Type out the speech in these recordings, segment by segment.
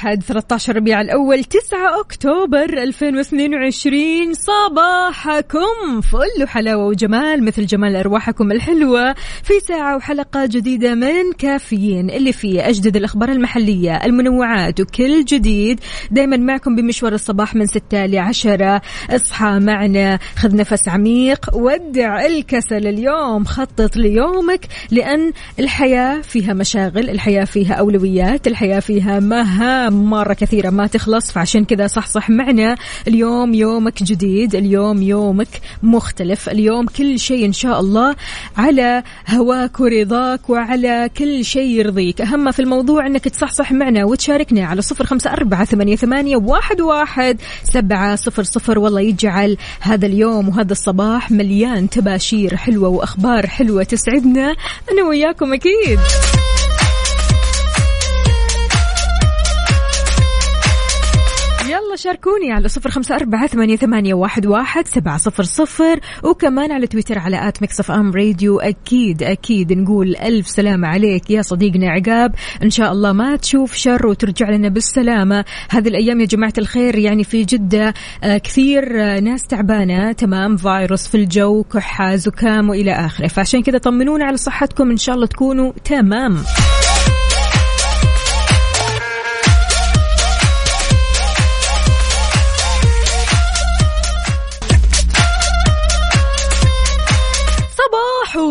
الأحد 13 ربيع الأول 9 أكتوبر 2022 صباحكم فل وحلاوة وجمال مثل جمال أرواحكم الحلوة في ساعة وحلقة جديدة من كافيين اللي فيه أجدد الأخبار المحلية المنوعات وكل جديد. دايما معكم بمشوار الصباح من 6 ل 10 اصحى معنا. خذ نفس عميق. ودع الكسل اليوم. خطط ليومك لأن الحياة فيها مشاغل الحياة فيها أولويات الحياة فيها مهام. مرة كثيرة ما تخلص فعشان كذا صحصح معنا. اليوم يومك جديد اليوم يومك مختلف اليوم كل شيء إن شاء الله على هواك ورضاك وعلى كل شيء يرضيك. أهم في الموضوع أنك تصحصح معنا وتشاركنا على صفر خمسة أربعة ثمانية, ثمانية واحد, واحد سبعة صفر صفر. والله يجعل هذا اليوم وهذا الصباح مليان تباشير حلوة وأخبار حلوة تسعدنا. أنا وياكم أكيد. شاركوني على صفر خمسة أربعة ثمانية, ثمانية واحد, واحد سبعة صفر صفر وكمان على تويتر على at Mix FM Radio. أكيد أكيد نقول ألف سلامة عليك يا صديقنا عقاب. إن شاء الله ما تشوف شر وترجع لنا بالسلامة. هذه الأيام يا جماعة الخير يعني في جدة آه، كثير آه، ناس تعبانة. تمام فيروس في الجو كحة زكام وإلى آخره. فعشان كذا طمنونا على صحتكم. إن شاء الله تكونوا تمام.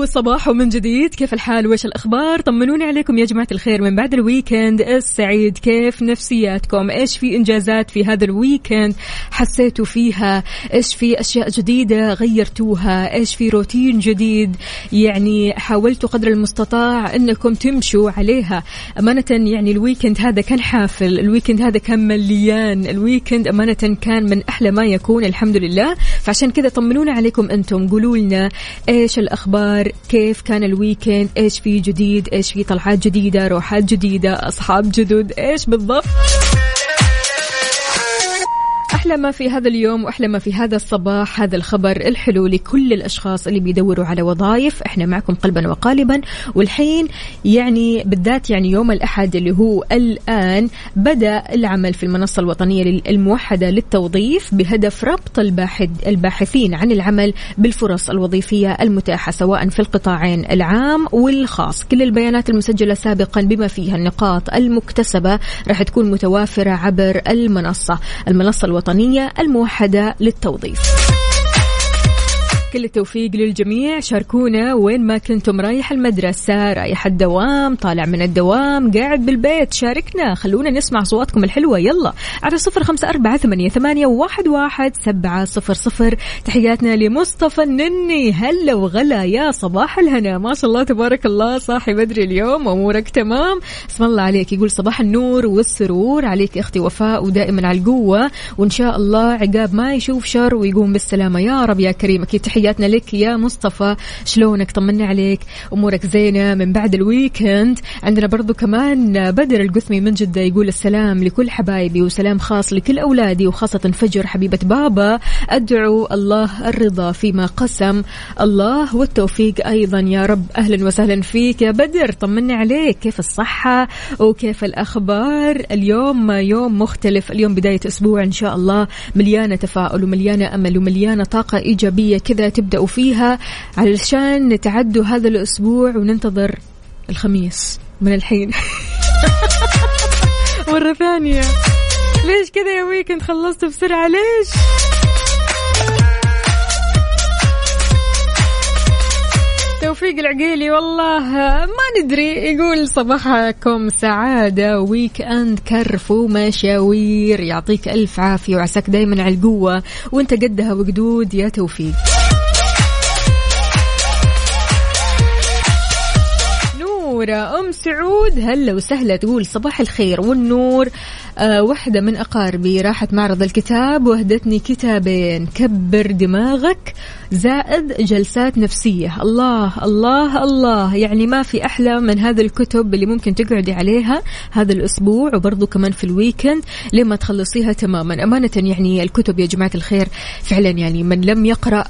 صباح صباح من جديد. كيف الحال؟ وش الأخبار؟ طمنوني عليكم يا جماعة الخير من بعد ال weekend السعيد. كيف نفسياتكم؟ إيش في إنجازات في هذا ال weekend حسيتوا فيها؟ إيش في أشياء جديدة غيرتوها؟ إيش في روتين جديد؟ يعني حاولتوا قدر المستطاع أنكم تمشوا عليها. أمانة يعني ال weekend هذا كان حافل. ال weekend هذا كان مليان. ال weekend أمانة كان من أحلى ما يكون الحمد لله. فعشان كذا طمنونا عليكم أنتم. قولوا لنا إيش الأخبار؟ كيف كان الويكند؟ إيش في جديد؟ إيش في طلعات جديدة؟ روحات جديدة؟ أصحاب جدد؟ إيش بالضبط؟ أحلى ما في هذا اليوم وأحلى ما في هذا الصباح هذا الخبر الحلو لكل الأشخاص اللي بيدوروا على وظائف. إحنا معكم قلبا وقالبا. والحين يعني بالذات يعني يوم الأحد اللي هو الآن بدأ العمل في المنصة الوطنية الموحدة للتوظيف بهدف ربط الباحث الباحثين عن العمل بالفرص الوظيفية المتاحة سواء في القطاعين العام والخاص. كل البيانات المسجلة سابقا بما فيها النقاط المكتسبة راح تكون متوافرة عبر المنصة. المنصة الوطنية الموحدة للتوظيف. كل التوفيق للجميع. شاركونا وين ما كنتم رايح المدرسة. رايح الدوام طالع من الدوام قاعد بالبيت. شاركنا. خلونا نسمع صوتكم الحلوة. يلا على صفر خمسة أربعة ثمانية, ثمانية واحد, واحد سبعة صفر صفر. تحياتنا لمصطفى النني. هلا وغلا يا صباح الهنا. ما شاء الله تبارك الله. صاحي بدري اليوم. أمورك تمام؟ اسم الله عليك. يقول صباح النور والسرور. عليك أختي وفاء ودائما على القوة. وإن شاء الله عقاب ما يشوف شر ويقوم بالسلامة. يا رب يا كريم. أكيد لك يا مصطفى. شلونك؟ طمنا عليك. أمورك زينة من بعد الويكند. عندنا برضو كمان بدر القثمي من جدة يقول السلام لكل حبايبي وسلام خاص لكل أولادي وخاصة فجر حبيبة بابا. أدعو الله الرضا فيما قسم. الله والتوفيق أيضا يا رب. أهلا وسهلا فيك يا بدر. طمني عليك. كيف الصحة وكيف الأخبار؟ اليوم يوم مختلف. اليوم بداية أسبوع إن شاء الله. مليانة تفاؤل ومليانة أمل ومليانة طاقة إيجابية كذا تبدأوا فيها علشان نتعدوا هذا الأسبوع وننتظر الخميس من الحين. مرة ثانية. ليش كذا يا ويكند خلصت بسرعة؟ ليش؟ توفيق العقيلي والله ما ندري. يقول صباحكم سعادة weekend كرف ومشاوير يعطيك ألف عافية وعساك دايما على القوة. وانت قدها وقدود يا توفيق. نورة أم سعود. هلا وسهلا تقول صباح الخير والنور. آه واحدة من أقاربي راحت معرض الكتاب وهدتني كتابين كبر دماغك زائد جلسات نفسية. الله الله الله. يعني ما في أحلى من هذه الكتب اللي ممكن تقعدي عليها هذا الأسبوع وبرضو كمان في الويكند لما تخلصيها تماما. أمانة يعني الكتب يا جماعة الخير فعلا يعني من لم يقرأ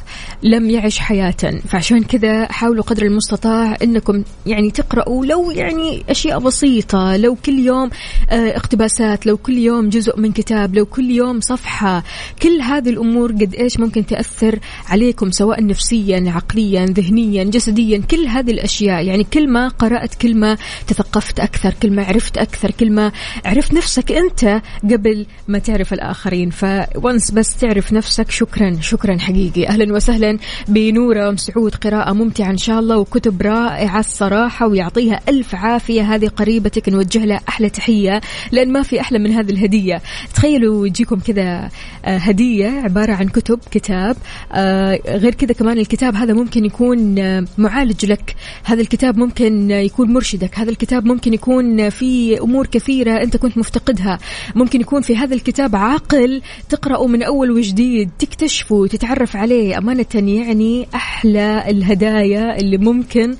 لم يعش حياة. فعشان كذا حاولوا قدر المستطاع أنكم يعني تقرأوا لو يعني أشياء بسيطة. لو كل يوم آه، اقتباسات لو كل يوم جزء من كتاب لو كل يوم صفحة كل هذه الأمور قد إيش ممكن تأثر عليكم سواء نفسيا عقليا ذهنيا جسديا كل هذه الأشياء. يعني كل ما قرأت كل ما تثقفت أكثر كل ما عرفت أكثر كل ما عرفت نفسك أنت قبل ما تعرف الآخرين. فونس بس تعرف نفسك شكرا شكرا حقيقي. أهلا وسهلا بنورة مسعود قراءة ممتعة إن شاء الله وكتب رائعة الصراحة ويعطيها ألف عافية هذه قريبتك نوجه لها أحلى تحية لأن ما في أحلى من هذه الهدية. تخيلوا يجيكم كذا آه، هدية عبارة عن كتب كتاب آه، غير كذا كمان الكتاب هذا ممكن يكون آه، معالج لك. هذا الكتاب ممكن يكون مرشدك. هذا الكتاب ممكن يكون في أمور كثيرة أنت كنت مفتقدها. ممكن يكون في هذا الكتاب عقل تقرأه من أول وجديد تكتشفه تتعرف عليه. أمانة يعني أحلى الهدايا اللي ممكن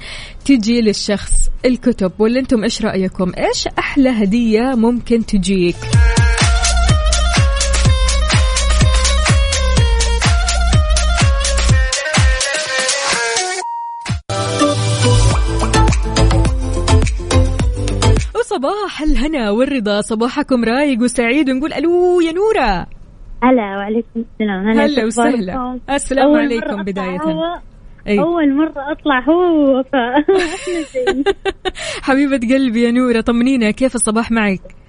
تجي للشخص الكتب ولا أنتم إيش رأيكم؟ إيش أحلى هدية ممكن تجيك؟ وصباح الهنا والرضا صباحكم رايق وسعيد ونقول ألو يا نورة. هلا وعليكم السلام. هلا وسهلا؟ السلام عليكم بداية. أي. أول مرة أطلع هو حبيبة قلبي يا نورة طمنينا كيف الصباح معك؟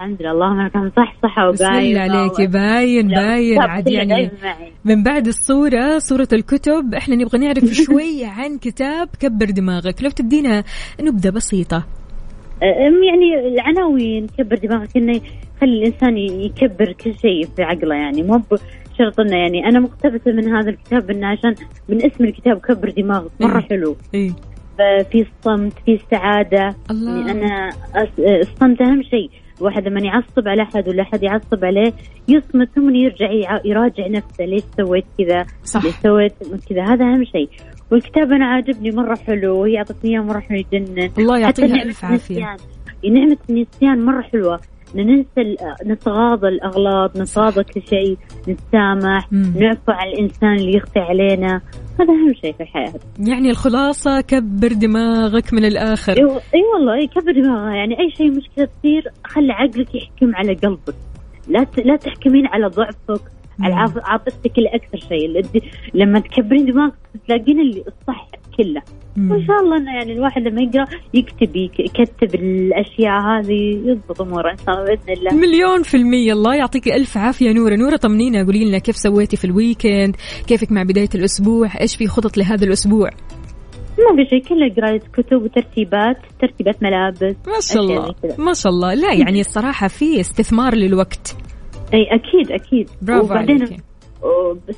الحمد لله اللهم كان صح صح بسم الله عليك باين باين عاد يعني من بعد الصورة صورة الكتب إحنا نبغى نعرف شوي عن كتاب كبر دماغك. لو تدينا نبذة بسيطة. أم يعني العناوين كبر دماغك إنه يخلي الإنسان يكبر كل شيء في عقله يعني مو بشرط إنه يعني أنا مقتبسة من هذا الكتاب إنه عشان من اسم الكتاب كبر دماغك مرة إيه. حلو. اي في الصمت في السعادة. الله. يعني أنا الصمت أهم شيء. الواحد لما يعصب على أحد ولا أحد يعصب عليه يصمت ثم يرجع يراجع نفسه. ليش سويت كذا؟ صح. ليش سويت كذا؟ هذا أهم شيء. والكتاب أنا عاجبني مرة حلو. وهي أعطتني إياه مرة حلو يجنن. الله يعطيها ألف عافية. النسيان. نعمة النسيان مرة حلوة. إن ننسى نتغاضى الأغلاط نتغاضى كل شيء نتسامح. نعفو على الإنسان اللي يخفي علينا. هذا أهم شيء في الحياة. يعني الخلاصة كبر دماغك من الآخر. اي إي والله إي كبر دماغها يعني أي شيء مشكلة تصير خلي عقلك يحكم على قلبك. لا. لا تحكمين على ضعفك على عاطفتك اللي أكثر شيء لما تكبرين دماغك تلاقين اللي الصح كله. وان شاء الله إنه يعني الواحد لما يقرأ يكتب يك- يكتب الأشياء هذه يضبط أموره إن شاء الله بإذن الله. مليون في المية. الله يعطيك ألف عافية نورة. نورة طمنينا قولي لنا كيف سويتي في ال weekend؟ كيفك مع بداية الأسبوع؟ إيش في خطط لهذا الأسبوع؟ ما في شيء كله قراية كتب وترتيبات ترتيبات ملابس ما شاء الله. ما شاء الله. لا يعني الصراحة في استثمار للوقت. إي أكيد أكيد. برافو وبعدين عليكي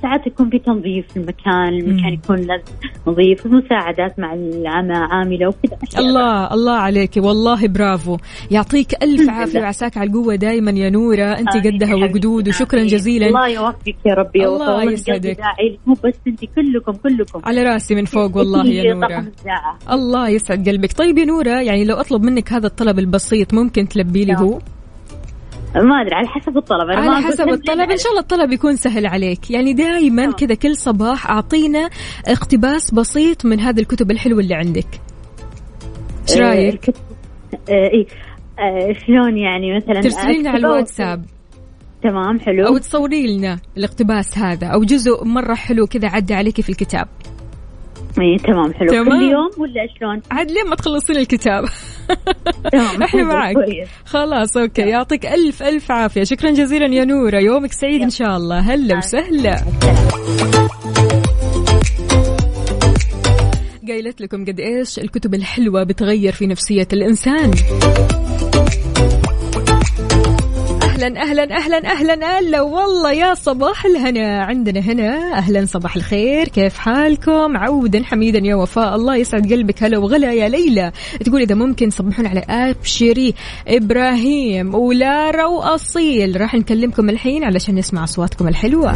ساعات يكون في تنظيف في المكان المكان. يكون لازم نظيف مساعدات مع العمى عاملة وكذا. الله الله عليك والله برافو يعطيك عافية لله. وعساك على القوة دايما يا نورة أنت آمين قدها. وقدود وشكرا آمين. جزيلا الله يوفقك يا ربي الله يسعدك. مو بس أنت كلكم كلكم على رأسي من فوق والله يا الساعة الله يسعد قلبك طيب يا نورة يعني لو أطلب منك هذا الطلب البسيط ممكن تلبي لي نعم. هو ما أدري على حسب الطلب. أنا على حسب الطلب. إن شاء الله الطلب يكون سهل عليك. يعني دائما. كذا كل صباح أعطينا اقتباس بسيط من هذه الكتب الحلوة اللي عندك. إيش آه، رأيك؟ آه، اي آه، شلون يعني مثلا ترسلي لنا على؟ الواتساب. تمام حلو. أو تصوري لنا الاقتباس هذا أو جزء مرة حلو كذا عدى عليك في الكتاب. اي تمام حلو. تمام. كل يوم ولا شلون؟ عاد لين ما تخلصين الكتاب؟ تمام إحنا معك. خلاص okay. يعطيك ألف ألف عافية. شكرا جزيلا يا نورة. يومك سعيد إن شاء الله. هلا وسهلا. قايلت لكم قد إيش الكتب الحلوة بتغير في نفسية الإنسان. أهلا أهلا أهلا أهلا أهلا. والله يا صباح الهنا. عندنا هنا. أهلا صباح الخير. كيف حالكم؟ عودا حميدا يا وفاء. الله يسعد قلبك. هلا وغلا يا ليلى. تقول إذا ممكن صبحون على ابشري إبراهيم ولارا واصيل راح نكلمكم الحين علشان نسمع أصواتكم الحلوة.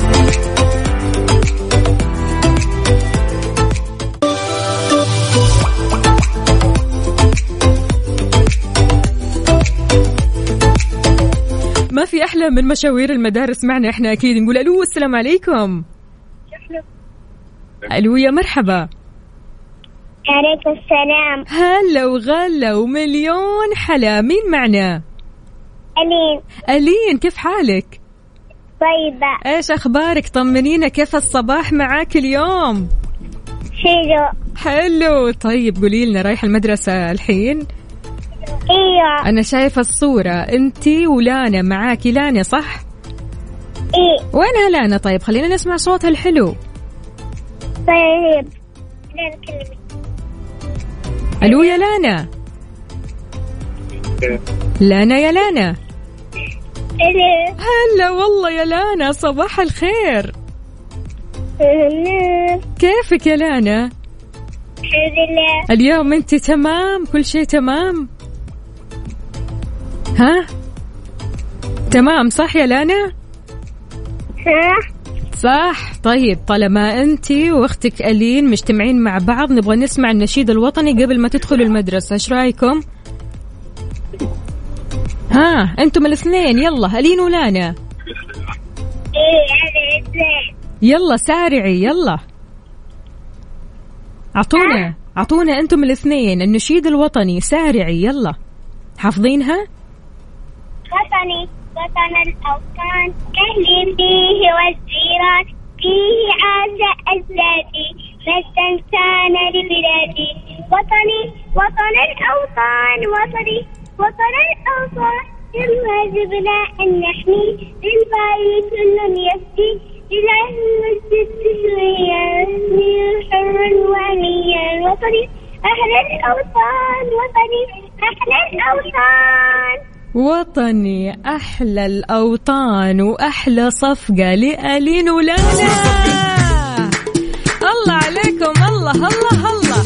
ما في أحلى من مشاوير المدارس معنا إحنا أكيد. نقول ألو السلام عليكم. ألو يا مرحبا. عليكم السلام. هلا وغلا ومليون حلا. مين معنا؟ ألين. ألين كيف حالك؟ طيبة. إيش أخبارك؟ طمنينا كيف الصباح معاك اليوم؟ حلو. حلو. طيب قولي لنا رايحه المدرسة الحين؟ إيوه أنا شايفة الصورة. انتي ولانا معاكي لانا صح؟ إيه. وينها لانا طيب خلينا نسمع صوتها الحلو. طيب. لا نكلمك. ألو يا لانا. لانا يا لانا. ألين هلا والله يا لانا. صباح الخير. ألين كيفك يا لانا؟ الحمد لله. اليوم انت تمام؟ كل شيء تمام؟ ها؟ تمام صح يا لانا؟ ها صح. طيب طالما أنت وأختك ألين مجتمعين مع بعض نبغى نسمع النشيد الوطني قبل ما تدخلوا المدرسة. إيش رأيكم؟ ها أنتم الاثنين يلا ألين ولانا. إيه يلا سارعي يلا. أعطونا أعطونا أنتم الاثنين النشيد الوطني سارعي يلا. حافظينها؟ وطني وطن الأوطان أهلي فيه والجيران. فيه عاش أجدادي ما استنسان لبلادي وطني وطن الأوطان وطني وطن الأوطان واجبنا أن نحمي للباقي كل يفدي. للعلم شويا حرا وأنيا وطني أحلى الأوطان وطني أحلى الأوطان وطني أحلى الأوطان وأحلى صفقة لالين ولانا الله عليكم الله الله الله.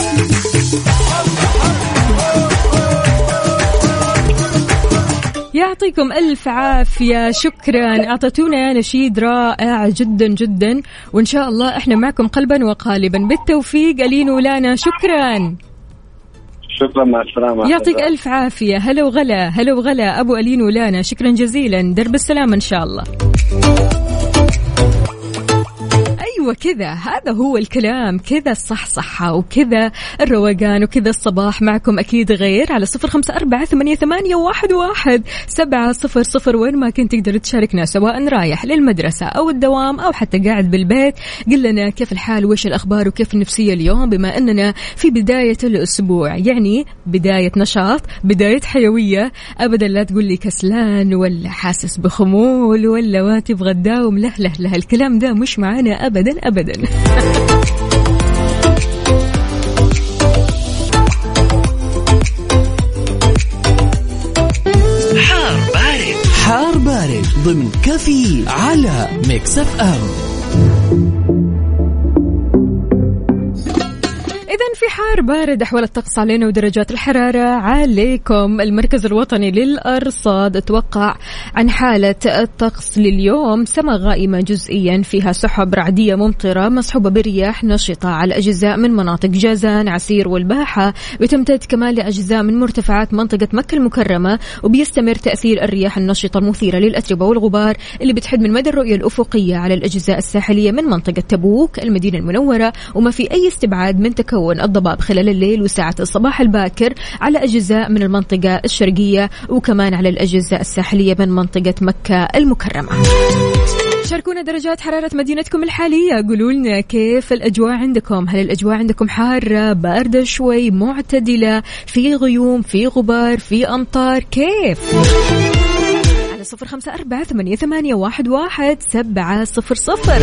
يعطيكم ألف عافية شكرا. أعطيتونا نشيد رائع جدا جدا. وإن شاء الله إحنا معكم قلبا وقالبا. بالتوفيق ألين ولانا شكرا. شكرا مع السلامة. يعطيك ألف عافية. هلا وغلا هلا وغلا. أبو ألين ولانا شكرا جزيلا. درب السلامة إن شاء الله. أيوه كذا. هذا هو الكلام. كذا الصحصحة وكذا الروقان وكذا الصباح معكم أكيد غير على صفر خمسة أربعة ثمانية, ثمانية واحد, واحد سبعة صفر صفر وين ما كنت تقدر تشاركنا سواء رايح للمدرسة أو الدوام أو حتى قاعد بالبيت. قل لنا كيف الحال؟ وش الأخبار؟ وكيف النفسية اليوم؟ بما أننا في بداية الأسبوع. يعني بداية نشاط بداية حيوية. أبدا لا تقول لي كسلان ولا حاسس بخمول ولا ما تبغى تداوم. له له له الكلام ده مش معانا أبدا. ابدا. حار بارد. حار بارد ضمن كافيين على Mix FM. حار بارد أحوال الطقس علينا ودرجات الحرارة. عليكم. المركز الوطني للأرصاد أتوقع عن حالة الطقس لليوم. سما غائمة جزئيا فيها سحب رعدية ممطرة مصحوبة برياح نشطة على أجزاء من مناطق جازان عسير والباحة. بتمتد كمان لأجزاء من مرتفعات منطقة مكة المكرمة وبيستمر تأثير الرياح النشطة المثيرة للأتربة والغبار اللي بتحد من مدى الرؤية الأفقية على الأجزاء الساحلية من منطقة تبوك المدينة المنورة. وما في أي استبعاد من تكون الضباب خلال الليل وساعة الصباح الباكر على أجزاء من المنطقة الشرقية وكمان على الأجزاء الساحلية من منطقة مكة المكرمة. شاركونا درجات حرارة مدينتكم الحالية. قولوا لنا كيف الأجواء عندكم؟ هل الأجواء عندكم حارة باردة شوي معتدلة في غيوم في غبار في أمطار؟ كيف؟ على صفر خمسة أربعة ثمانية, ثمانية واحد, واحد سبعة صفر صفر.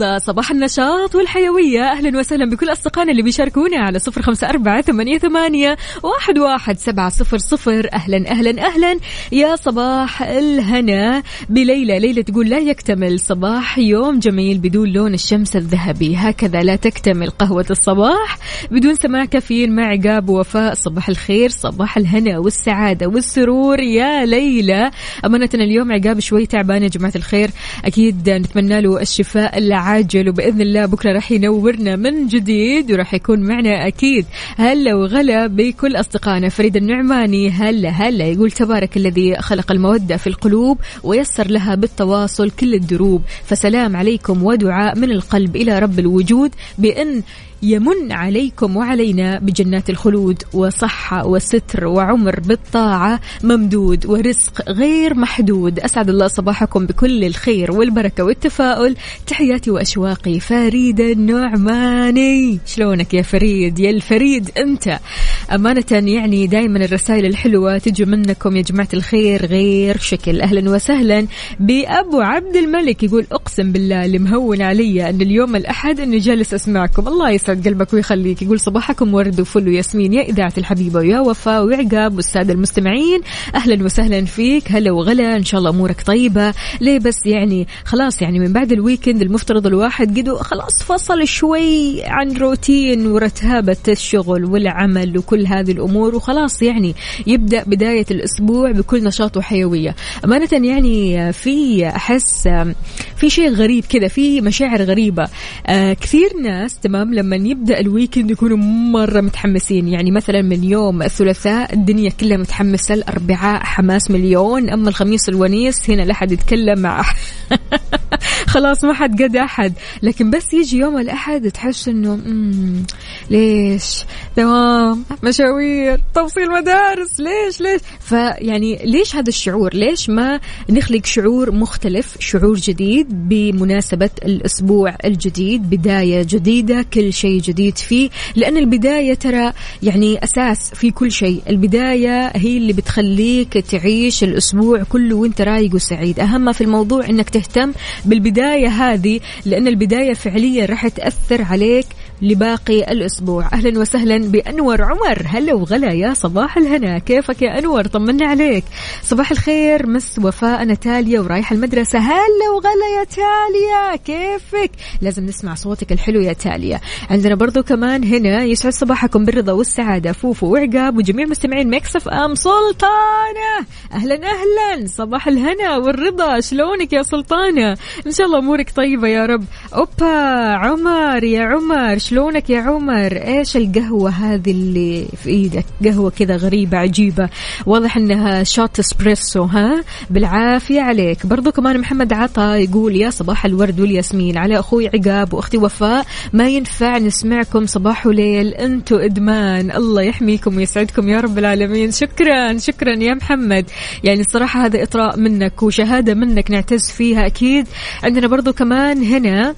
والرضا صباح النشاط والحيوية. أهلا وسهلا بكل أصدقائنا اللي بيشاركونا على صفر خمسة أربعة ثمانية, ثمانية واحد, واحد سبعة صفر صفر. أهلا أهلا أهلا. يا صباح الهنا. بليلى ليلى تقول لا يكتمل صباح. يوم جميل بدون لون الشمس الذهبي. هكذا لا تكتمل قهوة الصباح بدون سماع كافيين. مع عقاب ووفاء صباح الخير صباح الهنا والسعادة والسرور. يا ليلى أمانة اليوم عقاب شوي تعبان يا جماعة الخير أكيد نتمنى له الشفاء العاجل وبإذن الله بكرة راح ينورنا من جديد وراح يكون معنا أكيد هلا وغلا بكل أصدقائنا. فريد النعماني هلا هلا يقول تبارك الذي خلق المودة في القلوب ويسر لها بالتواصل كل الدروب. فسلام عليكم ودعاء من القلب إلى رب الوجود بأن يمن عليكم وعلينا بجنات الخلود وصحة وستر وعمر بالطاعة ممدود ورزق غير محدود. أسعد الله صباحكم بكل الخير والبركة والتفاؤل. تحياتي وأشواقي. فريد النعماني. شلونك يا فريد؟ يا الفريد أنت. أمانة يعني دائما الرسائل الحلوة تجي منكم يا جماعة الخير. غير شكل. أهلا وسهلا بأبو عبد الملك يقول أقسم بالله اللي مهون علي أن اليوم الأحد أني جالس أسمعكم. الله يسعد قلبك ويخليك. يقول صباحكم ورد وفل وياسمين. يا إذاعة الحبيبة ويا وفاء وعقاب والسادة المستمعين أهلا وسهلا فيك. هلا وغلا. إن شاء الله أمورك طيبة. ليه بس يعني خلاص يعني من بعد ال weekend المفترض الواحد قدو خلاص فصل شوي عن روتين ورتابة الشغل والعمل وكل هذه الأمور وخلاص يعني يبدأ بداية الأسبوع بكل نشاط وحيوية. أمانة يعني في أحس في شيء غريب كذا في مشاعر غريبة. آه كثير ناس تمام لما يبدأ ال weekend يكونوا مرة متحمسين. يعني مثلا من يوم الثلاثاء الدنيا كلها متحمسة الأربعاء حماس مليون. أما الخميس الونيس هنا لا حد يتكلم مع. خلاص ما حد قد أحد. لكن بس يجي يوم الأحد تحس مم، ليش؟ تمام مشاوير توصيل مدارس ليش ليش؟ فيعني ليش هذا الشعور؟ ليش ما نخلق شعور مختلف شعور جديد بمناسبة الأسبوع الجديد بداية جديدة كل شيء جديد فيه لأن البداية ترى يعني أساس في كل شيء. البداية هي اللي بتخليك تعيش الأسبوع كله وأنت رايق وسعيد. أهم في الموضوع أنك تهتم بالبداية هذه لأن البداية فعليا راح تأثر عليك لباقي الأسبوع. أهلا وسهلا بأنور عمر. هلا وغلا يا صباح الهنا. كيفك يا أنور؟ طمنا عليك. صباح الخير. مس وفاء أنا تاليا ورايحة المدرسة. هلا وغلا يا تاليا. كيفك؟ لازم نسمع صوتك الحلو يا تاليا. عندنا برضو كمان هنا يسعد صباحكم بالرضا والسعادة. فوفو وعقاب وجميع مستمعين مكسف أم سلطانة. أهلا أهلا. صباح الهنا والرضا. شلونك يا سلطانة؟ إن شاء الله أمورك طيبة يا رب. أوبا عمر يا عمر. شلونك يا عمر؟ إيش القهوة هذه اللي في إيدك؟ قهوة كذا غريبة عجيبة. واضح إنها شوت اسبريسو ها؟ بالعافية عليك. برضو كمان محمد عطا يقول يا صباح الورد والياسمين. على أخوي عقاب وأختي وفاء ما ينفع نسمعكم صباح وليل. أنتو إدمان. الله يحميكم ويسعدكم يا رب العالمين. شكرا شكرا يا محمد. يعني الصراحة هذا إطراء منك وشهادة منك نعتز فيها أكيد. عندنا برضو كمان هنا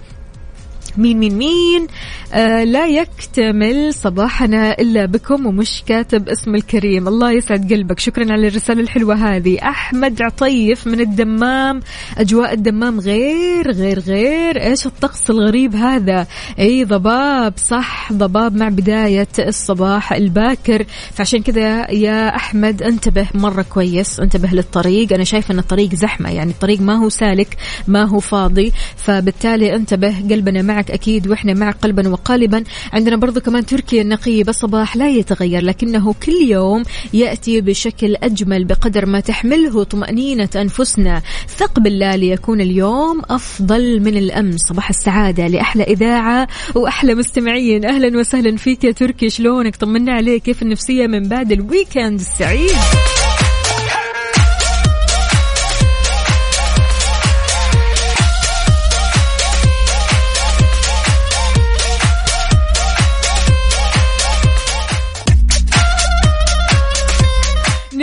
مين مين مين. آه لا يكتمل صباحنا إلا بكم ومش كاتب اسم الكريم. الله يسعد قلبك. شكرا على الرسالة الحلوة هذه. أحمد عطيف من الدمام. أجواء الدمام غير غير غير. إيش الطقس الغريب هذا؟ أي ضباب. صح ضباب مع بداية الصباح الباكر. فعشان كذا يا أحمد انتبه مرة كويس. انتبه للطريق. أنا شايفة أن الطريق زحمة. يعني الطريق ما هو سالك ما هو فاضي. فبالتالي انتبه قلبنا معك. أكيد وإحنا معك قلبا وقالبا. عندنا برضو كمان تركيا النقيب الصباح لا يتغير لكنه كل يوم يأتي بشكل أجمل بقدر ما تحمله طمأنينة أنفسنا. ثق بالله ليكون اليوم أفضل من الأمس. صباح السعادة لأحلى إذاعة وأحلى مستمعين. أهلا وسهلا فيك يا تركي شلونك؟ طمنا عليك. كيف النفسية من بعد الويكند السعيد؟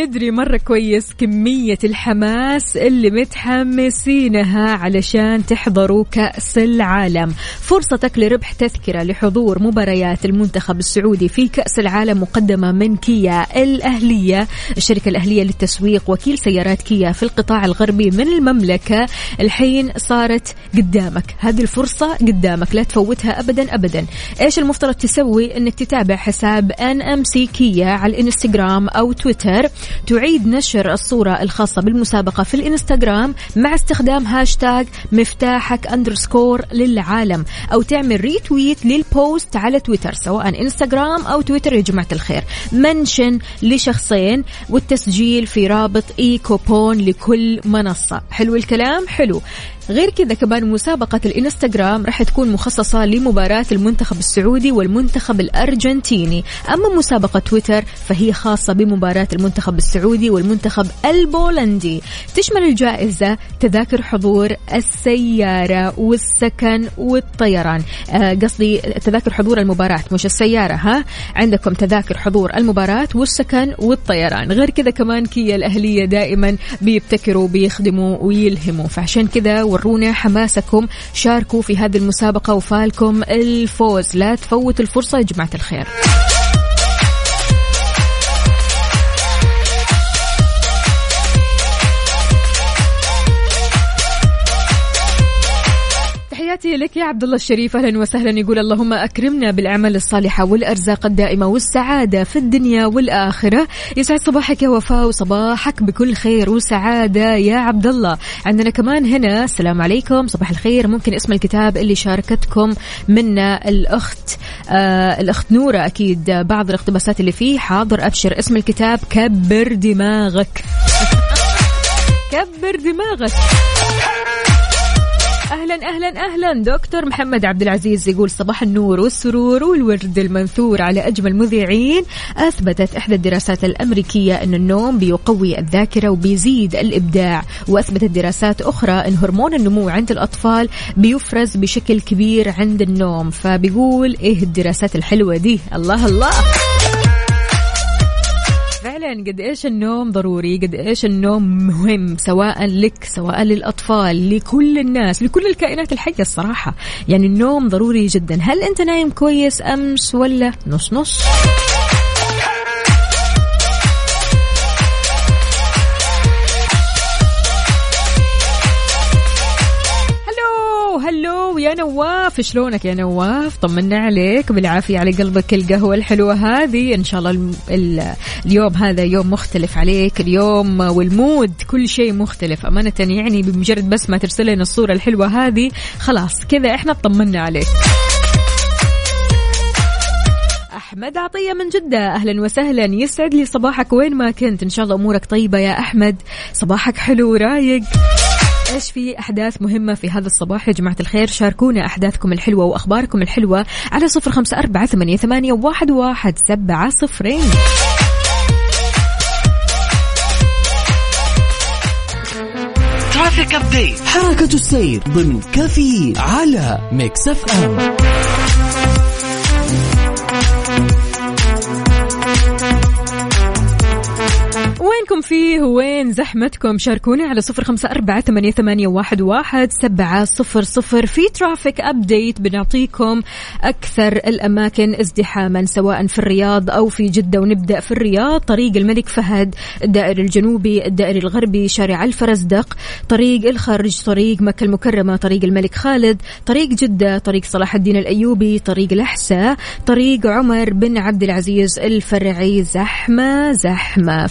ندري مرة كويس كمية الحماس اللي متحمسينها علشان تحضروا كأس العالم. فرصتك لربح تذكرة لحضور مباريات المنتخب السعودي في كأس العالم مقدمة من كيا الأهلية. الشركة الأهلية للتسويق وكيل سيارات كيا في القطاع الغربي من المملكة. الحين صارت قدامك. هذه الفرصة قدامك. لا تفوتها أبدا أبدا. إيش المفترض تسوي؟ أنك تتابع حساب NMC Kia على الإنستغرام أو تويتر. تعيد نشر الصورة الخاصة بالمسابقة في الانستغرام مع استخدام هاشتاج مفتاحك underscore للعالم أو تعمل retweet لل post على تويتر سواء إنستغرام أو تويتر يا جماعة الخير. mention لشخصين والتسجيل في رابط e-coupon لكل منصة. حلو الكلام؟ حلو. غير كذا كمان مسابقة الإنستغرام راح تكون مخصصة لمباراة المنتخب السعودي والمنتخب الأرجنتيني. أما مسابقة تويتر فهي خاصة بمباراة المنتخب السعودي والمنتخب البولندي. تشمل الجائزة تذاكر حضور السيارة والسكن والطيران. آه قصدي تذاكر حضور المباراة مش السيارة ها؟ عندكم تذاكر حضور المباراة والسكن والطيران. غير كذا كمان كيا الأهلية دائما بيبتكروا بيخدموا ويلهموا. فعشان كذا ورونا حماسكم. شاركوا في هذه المسابقة وفالكم الفوز. لا تفوت الفرصة يا جماعة الخير. تحياتي لك يا عبد الله الشريف. أهلا وسهلا. يقول اللهم أكرمنا بالأعمال الصالحة والأرزاق الدائمة والسعادة في الدنيا والآخرة. يسعد صباحك يا وفاء وصباحك بكل خير وسعادة يا عبد الله. عندنا كمان هنا السلام عليكم. صباح الخير. ممكن اسم الكتاب اللي شاركتكم منا الأخت آه الأخت نورة. أكيد بعض الاقتباسات اللي فيه. حاضر أبشر. اسم الكتاب كبر دماغك. كبر دماغك. أهلا أهلا أهلا. دكتور محمد عبد العزيز يقول صباح النور والسرور والورد المنثور على أجمل مذيعين. أثبتت إحدى الدراسات الأمريكية أن النوم بيقوي الذاكرة وبيزيد الإبداع. وأثبتت دراسات أخرى أن هرمون النمو عند الأطفال بيفرز بشكل كبير عند النوم. فبيقول إيه الدراسات الحلوة دي؟ الله الله. فعلا قد إيش النوم ضروري؟ قد إيش النوم مهم؟ سواء لك سواء للأطفال لكل الناس لكل الكائنات الحية الصراحة. يعني النوم ضروري جدا. هل أنت نايم كويس أمس ولا نص نص؟ يا نواف شلونك يا نواف؟ طمنا عليك بالعافية على قلبك القهوة الحلوة هذه. إن شاء الله اليوم هذا يوم مختلف عليك اليوم والمود كل شيء مختلف. أمانة يعني بمجرد بس ما ترسل لنا الصورة الحلوة هذه خلاص كذا إحنا طمنا عليك. أحمد عطية من جدة أهلا وسهلا. يسعد لي صباحك وين ما كنت. إن شاء الله أمورك طيبة يا أحمد. صباحك حلو رايق إيش في أحداث مهمة في هذا الصباح؟ يا جماعة الخير شاركونا أحداثكم الحلوة وأخباركم الحلوة على صفر خمسة أربعة ثمانية, ثمانية واحد, واحد سبعة صفرين. traffic update حركة السير ضمن كافيين على Mix FM. وينكم فيه؟ وين زحمتكم؟ شاركوني على صفر خمسة أربعة ثمانية, ثمانية واحد, واحد سبعة صفر صفر. في traffic update بنعطيكم أكثر الأماكن ازدحاما سواء في الرياض أو في جدة. ونبدأ في الرياض طريق الملك فهد الدائري الجنوبي الدائري الغربي شارع الفرزدق طريق الخرج طريق مكة المكرمة طريق الملك خالد طريق جدة طريق صلاح الدين الأيوبي طريق الأحساء طريق عمر بن عبد العزيز الفرعي. زحمة زحمة.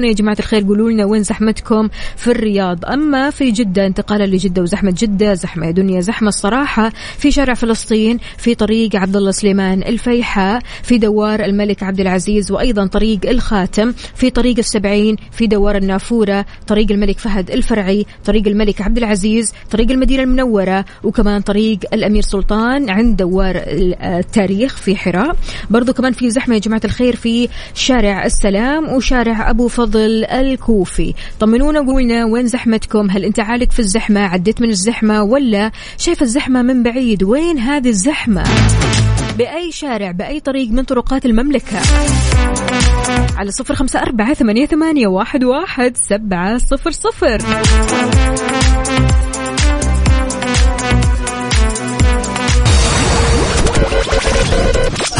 فشاركونا يا جماعة الخير قولوا لنا وين زحمتكم في الرياض. أما في جدة انتقالا لجدة وزحمة جدة زحمة يا دنيا زحمة الصراحة. في شارع فلسطين في طريق عبد الله سليمان الفيحاء في دوار الملك عبد العزيز وأيضا طريق الخاتم في طريق السبعين في دوار النافورة طريق الملك فهد الفرعي طريق الملك عبد العزيز طريق المدينة المنورة وكمان طريق الأمير سلطان عند دوار التاريخ في حراء. برضو كمان في زحمة يا جماعة الخير في شارع السلام وشارع أبو فضل الكوفي. طمنونا قولنا وين زحمتكم؟ هل أنت عالق في الزحمة؟ عديت من الزحمة ولا شايف الزحمة من بعيد؟ وين هذه الزحمة؟ بأي شارع بأي طريق من طرقات المملكة؟ على صفر خمسة أربعة ثمانية, ثمانية واحد, واحد سبعة صفر صفر.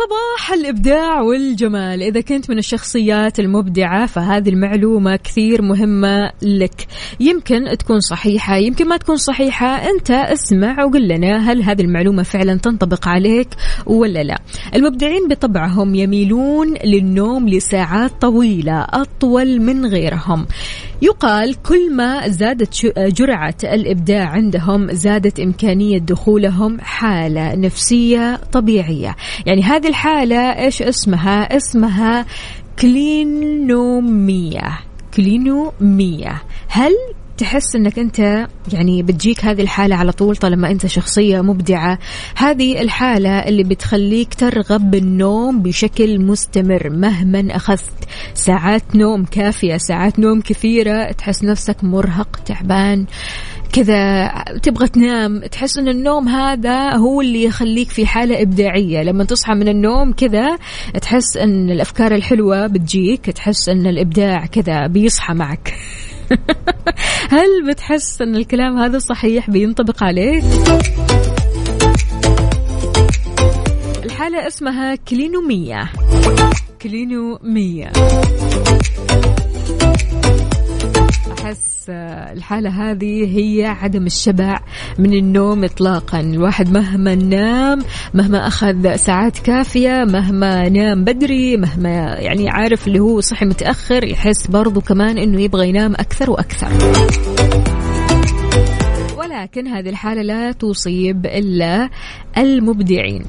صباح الإبداع والجمال. إذا كنت من الشخصيات المبدعة فهذه المعلومة كثير مهمة لك. يمكن تكون صحيحة يمكن ما تكون صحيحة. أنت اسمع وقل لنا هل هذه المعلومة فعلا تنطبق عليك ولا لا؟ المبدعين بطبعهم يميلون للنوم لساعات طويلة أطول من غيرهم. يقال كل ما زادت جرعة الإبداع عندهم زادت إمكانية دخولهم حالة نفسية طبيعية. يعني هذه الحالة إيش اسمها؟ اسمها كلينومية. كلينومية. هل تحس إنك أنت يعني بتجيك هذه الحالة على طول طالما أنت شخصية مبدعة؟ هذه الحالة اللي بتخليك ترغب بالنوم بشكل مستمر. مهما أخذت ساعات نوم كافية ساعات نوم كثيرة تحس نفسك مرهق تعبان. كذا تبغى تنام تحس إن النوم هذا هو اللي يخليك في حالة إبداعية. لما تصحى من النوم كذا تحس إن الأفكار الحلوة بتجيك تحس إن الإبداع كذا بيصحى معك. هل بتحس إن الكلام هذا صحيح بينطبق عليك؟ الحالة اسمها كلينومية. كلينومية. أحس آه، الحالة هذه هي عدم الشبع من النوم إطلاقا. الواحد مهما نام مهما أخذ ساعات كافية مهما نام بدري مهما يعني عارف اللي هو صحي متأخر يحس برضو كمان أنه يبغى ينام أكثر وأكثر. ولكن هذه الحالة لا تصيب إلا المبدعين.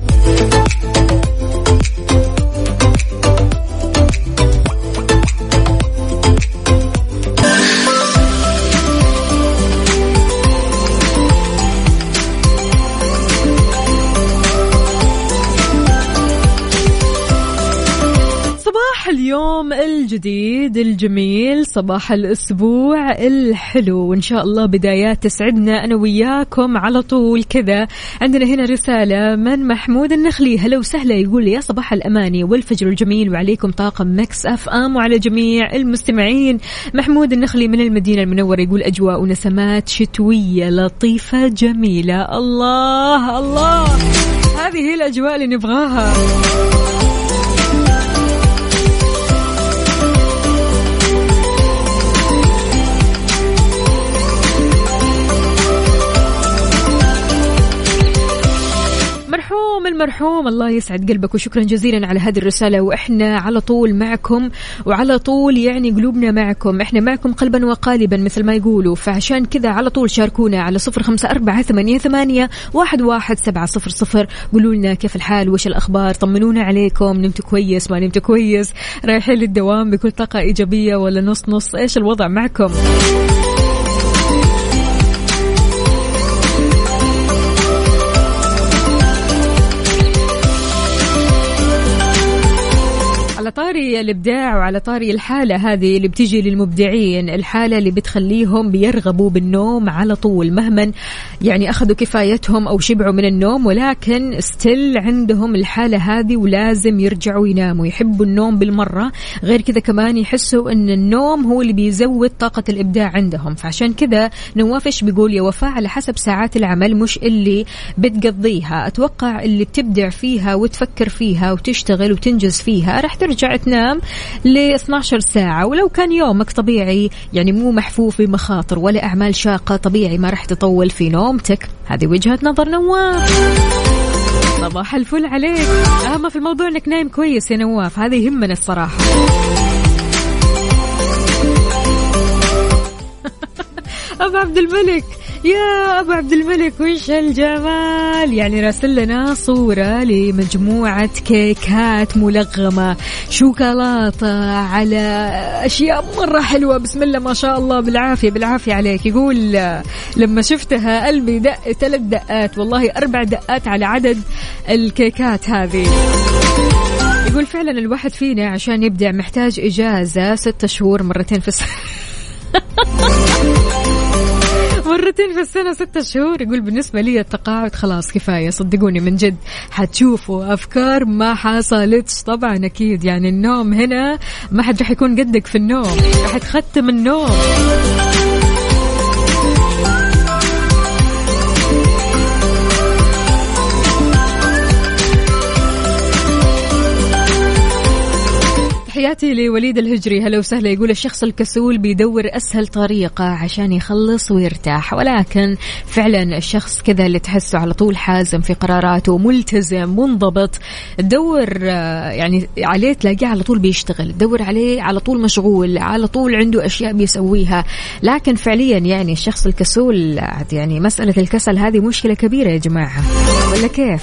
اليوم الجديد الجميل صباح الأسبوع الحلو. وإن شاء الله بدايات تسعدنا أنا وياكم على طول كذا. عندنا هنا رسالة من محمود النخلي. هلا وسهلا يقول يا صباح الأماني والفجر الجميل وعليكم طاقم مكس أف أم وعلى جميع المستمعين. محمود النخلي من المدينة المنورة يقول أجواء ونسمات شتوية لطيفة جميلة. الله الله. هذه هي الأجواء اللي نبغاها. المرحوم الله يسعد قلبك وشكرا جزيلا على هذه الرسالة. وإحنا على طول معكم وعلى طول يعني قلوبنا معكم. إحنا معكم قلبا وقالبا مثل ما يقولوا. فعشان كذا على طول شاركونا على صفر خمسة أربعة ثمانية, ثمانية واحد, واحد سبعة صفر صفر. قولوا لنا كيف الحال؟ وش الأخبار؟ طمنونا عليكم. نمتوا كويس؟ ما نمتوا كويس؟ رايحين للدوام بكل طاقة إيجابية ولا نص نص؟ إيش الوضع معكم؟ طاري الإبداع وعلى طاري الحالة هذه اللي بتجي للمبدعين الحالة اللي بتخليهم بيرغبوا بالنوم على طول مهما يعني أخذوا كفايتهم أو شبعوا من النوم ولكن still عندهم الحالة هذه ولازم يرجعوا يناموا يحبوا النوم بالمرة غير كذا كمان يحسوا إن النوم هو اللي بيزود طاقة الإبداع عندهم. فعشان كذا نواف إيش بيقول يا وفاء على حسب ساعات العمل مش اللي بتقضيها أتوقع اللي بتبدع فيها وتفكر فيها وتشتغل وتنجز فيها راح ترجع تنام ل 12 ساعة. ولو كان يومك طبيعي يعني مو محفوف بمخاطر ولا أعمال شاقة طبيعي ما راح تطول في نومتك. هذه وجهة نظر نواف. صباح الفل عليك. أهم في الموضوع أنك نايم كويس يا نواف. هذا يهمنا الصراحة. أبو عبد الملك. يا أبو عبد الملك وش الجمال؟ يعني راسل لنا صورة لمجموعة كيكات ملغمة شوكولاتة على أشياء مرة حلوة. بسم الله ما شاء الله بالعافية بالعافية عليك. يقول لما شفتها قلبي دق ثلاث دقات والله أربع دقات على عدد الكيكات هذه. يقول فعلا الواحد فينا عشان يبدع محتاج إجازة ستة شهور مرتين في السنة مرتين في السنة ستة شهور. يقول بالنسبة لي التقاعد خلاص كفاية. صدقوني من جد حتشوفوا أفكار ما حصلتش. طبعا أكيد يعني النوم هنا ما حد رح يكون قدك في النوم. رح تختم النوم. تحياتي لوليد الهجري. هلا وسهلا. يقول الشخص الكسول بيدور أسهل طريقة عشان يخلص ويرتاح ولكن فعلا الشخص كذا اللي تحسه على طول حازم في قراراته ملتزم منضبط تدور آه، يعني عليه تلاقيه على طول بيشتغل تدور عليه على طول مشغول على طول عنده أشياء بيسويها. لكن فعليا يعني الشخص الكسول يعني مسألة الكسل هذه مشكلة كبيرة يا جماعة. ولا كيف؟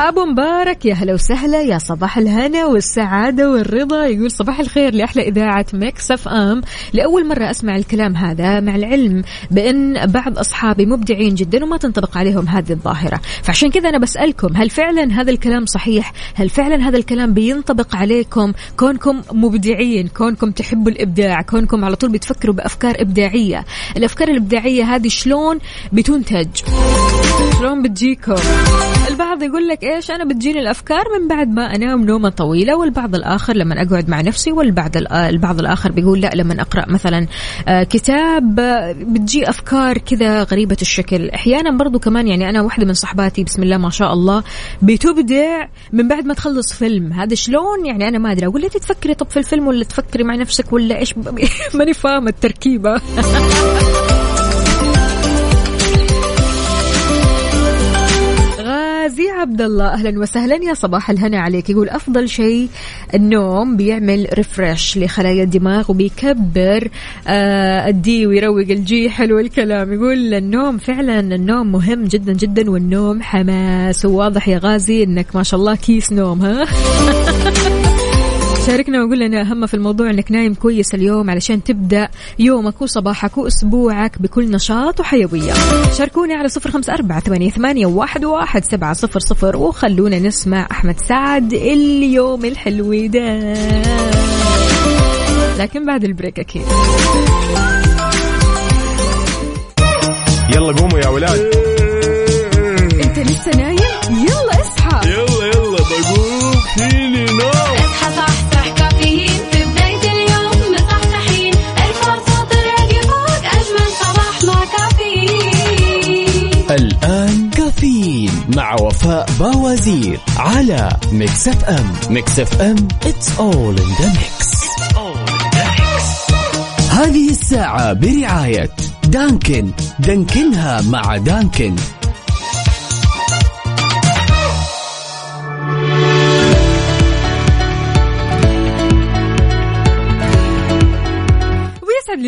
ابو مبارك يا هلا وسهلا يا صباح الهنا والسعادة والرضا. يقول صباح الخير لأحلى إذاعة Mix FM. لأول مرة أسمع الكلام هذا مع العلم بأن بعض أصحابي مبدعين جدا وما تنطبق عليهم هذه الظاهرة. فعشان كذا أنا بسألكم هل فعلا هذا الكلام صحيح؟ هل فعلا هذا الكلام بينطبق عليكم؟ كونكم مبدعين كونكم تحبوا الإبداع كونكم على طول بتفكروا بأفكار إبداعية. الأفكار الإبداعية هذه شلون بتنتج؟ شلون بتجيكم؟ البعض يقول لك إيش؟ أنا بتجيني الأفكار من بعد ما أنام نومة طويلة والبعض الآخر لما أقعد مع نفسي والبعض البعض الآخر بيقول لا لما أقرأ مثلا آه، كتاب آه، بتجي أفكار كذا غريبة الشكل. أحيانا برضو كمان يعني أنا واحدة من صحباتي بسم الله ما شاء الله بتبدع من بعد ما تخلص فيلم. هذا شلون؟ يعني أنا ما أدري. أقول لها تفكري طب في الفيلم ولا تفكري مع نفسك ولا إيش؟ ماني فاهمة التركيبة. غازي عبد الله أهلا وسهلا يا صباح الهنا عليك. يقول أفضل شيء النوم بيعمل refresh لخلايا الدماغ وبيكبر آه الدي ويروق الجي حلو الكلام يقول النوم فعلا النوم مهم جدا جدا والنوم حماس. وواضح يا غازي إنك ما شاء الله كيس نوم ها؟ شاركنا وقول لنا أهم في الموضوع أنك نايم كويس اليوم علشان تبدأ يومك وصباحك وأسبوعك بكل نشاط وحيوية. شاركوني على صفر خمسة أربعة ثمانية, ثمانية واحد, واحد سبعة صفر صفر وخلونا نسمع أحمد سعد اليوم الحلو ده. لكن بعد البريك أكيد. يلا قوموا يا ولاد. أنت لسه نايم؟ يلا اصحى. يلا يلا بقوم. فيني نوم؟ الآن كافيين مع وفاء باوزير على Mix FM. Mix FM it's all in the mix. هذه الساعة برعاية دانكن. دانكنها مع دانكن.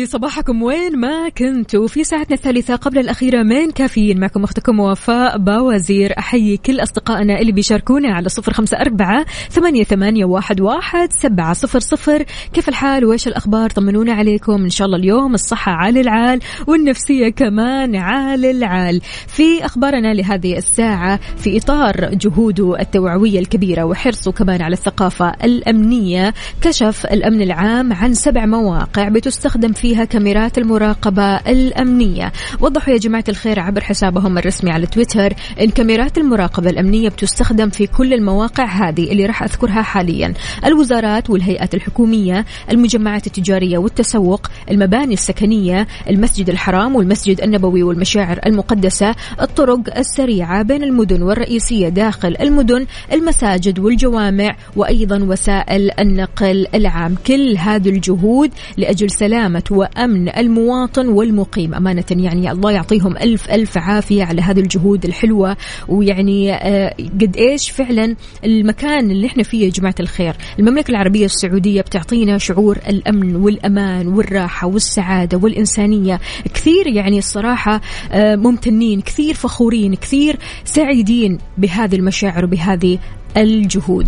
لي صباحكم. وين ما كنتوا؟ في ساعتنا الثالثة قبل الأخيرة من كافيين. معكم أختكم وفاء باوزير. أحيي كل أصدقائنا اللي بيشاركونا على صفر خمسة أربعة ثمانية, ثمانية واحد, واحد سبعة صفر صفر. كيف الحال؟ وإيش الأخبار؟ طمنونا عليكم. إن شاء الله اليوم الصحة عال العال والنفسية كمان عال العال. في أخبارنا لهذه الساعة في إطار جهوده التوعوية الكبيرة وحرصه كمان على الثقافة الأمنية. كشف الأمن العام عن سبع مواقع بتستخدم فيها كاميرات المراقبة الأمنية. وضحوا يا جماعة الخير عبر حسابهم الرسمي على تويتر إن كاميرات المراقبة الأمنية بتستخدم في كل المواقع هذه اللي راح أذكرها حاليا. الوزارات والهيئات الحكومية المجمعات التجارية والتسوق المباني السكنية المسجد الحرام والمسجد النبوي والمشاعر المقدسة الطرق السريعة بين المدن والرئيسية داخل المدن المساجد والجوامع وأيضا وسائل النقل العام. كل هذه الجهود لأجل سلامة وأمن المواطن والمقيم. أمانة يعني الله يعطيهم ألف ألف عافية على هذه الجهود الحلوة. ويعني آه، قد إيش فعلا المكان اللي إحنا فيه يا جماعة الخير. المملكة العربية السعودية بتعطينا شعور الأمن والأمان والراحة والسعادة والإنسانية. كثير يعني الصراحة آه، ممتنين كثير فخورين كثير سعيدين بهذه المشاعر وبهذه الجهود.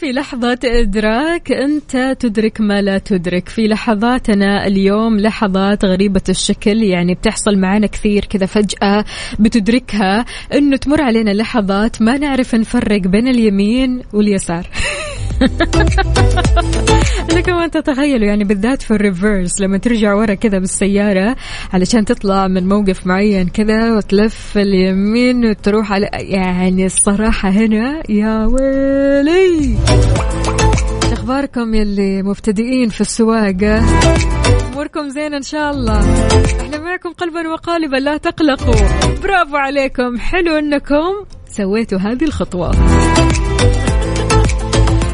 في لحظة إدراك أنت تدرك ما لا تدرك. في لحظاتنا اليوم لحظات غريبة الشكل يعني بتحصل معنا كثير كذا فجأة بتدركها أنه تمر علينا لحظات ما نعرف نفرق بين اليمين واليسار. لكم أن تتخيلوا يعني بالذات في الريفرس لما ترجع ورا كذا بالسيارة علشان تطلع من موقف معين كذا وتلف اليمين وتروح على يعني الصراحة هنا يا ويلي! إيش أخباركم يلي مبتدئين في السواقة؟ أموركم زين إن شاء الله. إحنا معكم قلبا وقالبا لا تقلقوا. برافو عليكم. حلو إنكم سويتوا هذه الخطوة.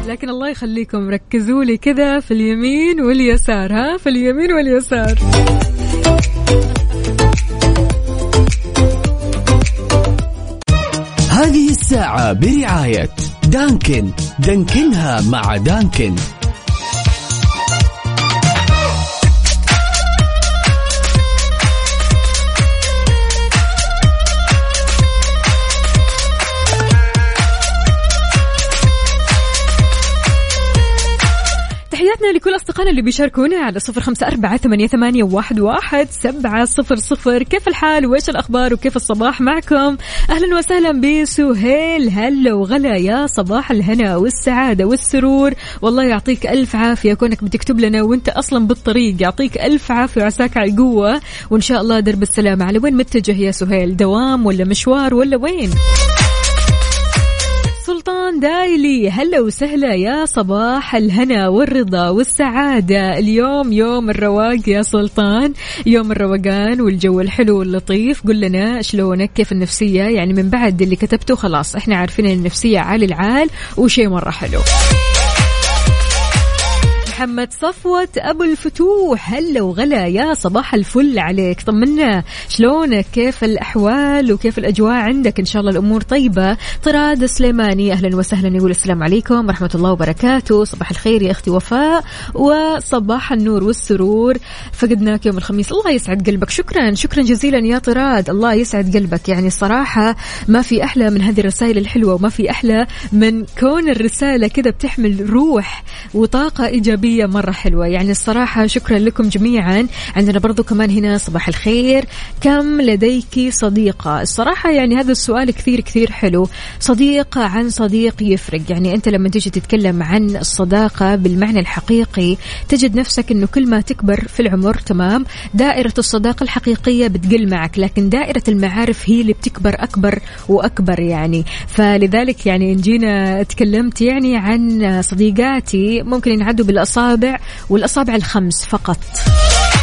لكن الله يخليكم. ركزوا لي كذا في اليمين واليسار ها؟ في اليمين واليسار. هذه الساعة برعاية دانكن. دانكنها مع دانكن. أصدقائنا اللي بيشاركونا على صفر خمسة أربعة ثمانية, واحد, واحد سبعة صفر صفر. كيف الحال؟ وإيش الأخبار؟ وكيف الصباح معكم؟ أهلا وسهلا بسهيل. هلا وغلا يا صباح الهنا والسعادة والسرور. والله يعطيك ألف عافية. كونك بتكتب لنا وإنت أصلا بالطريق. يعطيك ألف عافية وعساك على القوة. وإن شاء الله درب السلامة. على وين متجه يا سهيل؟ دوام ولا مشوار ولا وين؟ سلطان دايلي هلا وسهلا يا صباح الهنا والرضا والسعادة. اليوم يوم الرواق يا سلطان. يوم الروقان والجو الحلو واللطيف. قل لنا شلونك؟ كيف النفسية؟ يعني من بعد اللي كتبته خلاص. إحنا عارفين النفسية عالي العال وشيء مرة حلو. محمد صفوة أبو الفتوح. هلا وغلا يا صباح الفل عليك. طمنا. شلونك؟ كيف الأحوال وكيف الأجواء عندك؟ إن شاء الله الأمور طيبة. طراد سليماني أهلا وسهلا يقول السلام عليكم ورحمة الله وبركاته. صباح الخير يا أختي وفاء. وصباح النور والسرور. فقدناك يوم الخميس. الله يسعد قلبك. شكرا. شكرا جزيلا يا طراد. الله يسعد قلبك. يعني الصراحة ما في أحلى من هذه الرسائل الحلوة وما في أحلى من كون الرسالة كذا بتحمل روح وطاقة إيجابية مرة حلوة. يعني الصراحة شكرا لكم جميعا. عندنا برضو كمان هنا صباح الخير. كم لديك صديقة الصراحة يعني هذا السؤال كثير كثير حلو. صديق عن صديق يفرق. يعني أنت لما تيجي تتكلم عن الصداقة بالمعنى الحقيقي تجد نفسك أنه كل ما تكبر في العمر تمام دائرة الصداقة الحقيقية بتقل معك. لكن دائرة المعارف هي اللي بتكبر أكبر وأكبر يعني. فلذلك يعني إن جينا تكلمت يعني عن صديقاتي ممكن ينعدوا بالأصابع والأصابع الخمس فقط.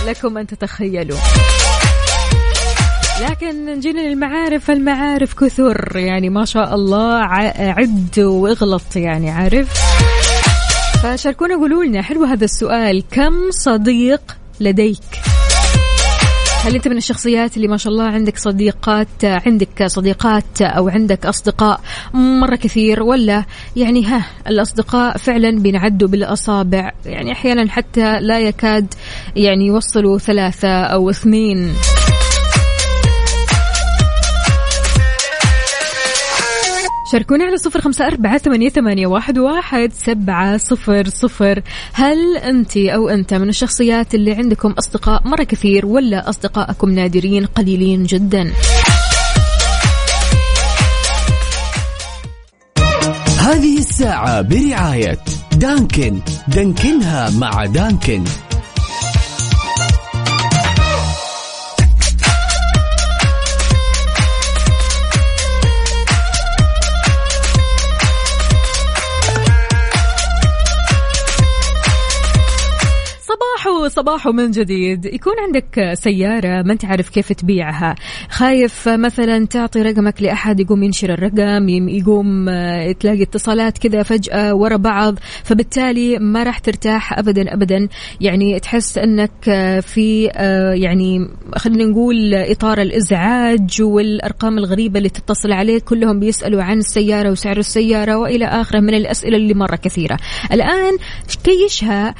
لكم أن تتخيلوا. لكن نجينا للمعارف المعارف كثر. يعني ما شاء الله عد وإغلط يعني عارف؟ فشاركونا قولوا لنا حلو هذا السؤال. كم صديق لديك؟ هل أنت من الشخصيات اللي ما شاء الله عندك صديقات عندك صديقات أو عندك أصدقاء مرة كثير ولا يعني ها الأصدقاء فعلا بينعدوا بالأصابع؟ يعني أحيانا حتى لا يكاد يعني يوصلوا ثلاثة أو اثنين. شاركونا على صفر خمسة أربعة ثمانية, ثمانية واحد, واحد سبعة صفر صفر. هل أنت أو أنت من الشخصيات اللي عندكم أصدقاء مرة كثير ولا أصدقائكم نادرين قليلين جدا؟ هذه الساعة برعاية دانكن. دانكنها مع دانكن. صباحو صباحو من جديد. يكون عندك سيارة ما انت عارف كيف تبيعها. خايف مثلا تعطي رقمك لأحد يقوم ينشر الرقم يقوم آه، تلاقي اتصالات كذا فجأة ورا بعض فبالتالي ما راح ترتاح أبدا أبدا. يعني تحس أنك آه، في آه، يعني خلينا نقول إطار الإزعاج والأرقام الغريبة اللي تتصل عليك. كلهم بيسألوا عن السيارة وسعر السيارة وإلى آخره من الأسئلة اللي مرة كثيرة. الآن كيشها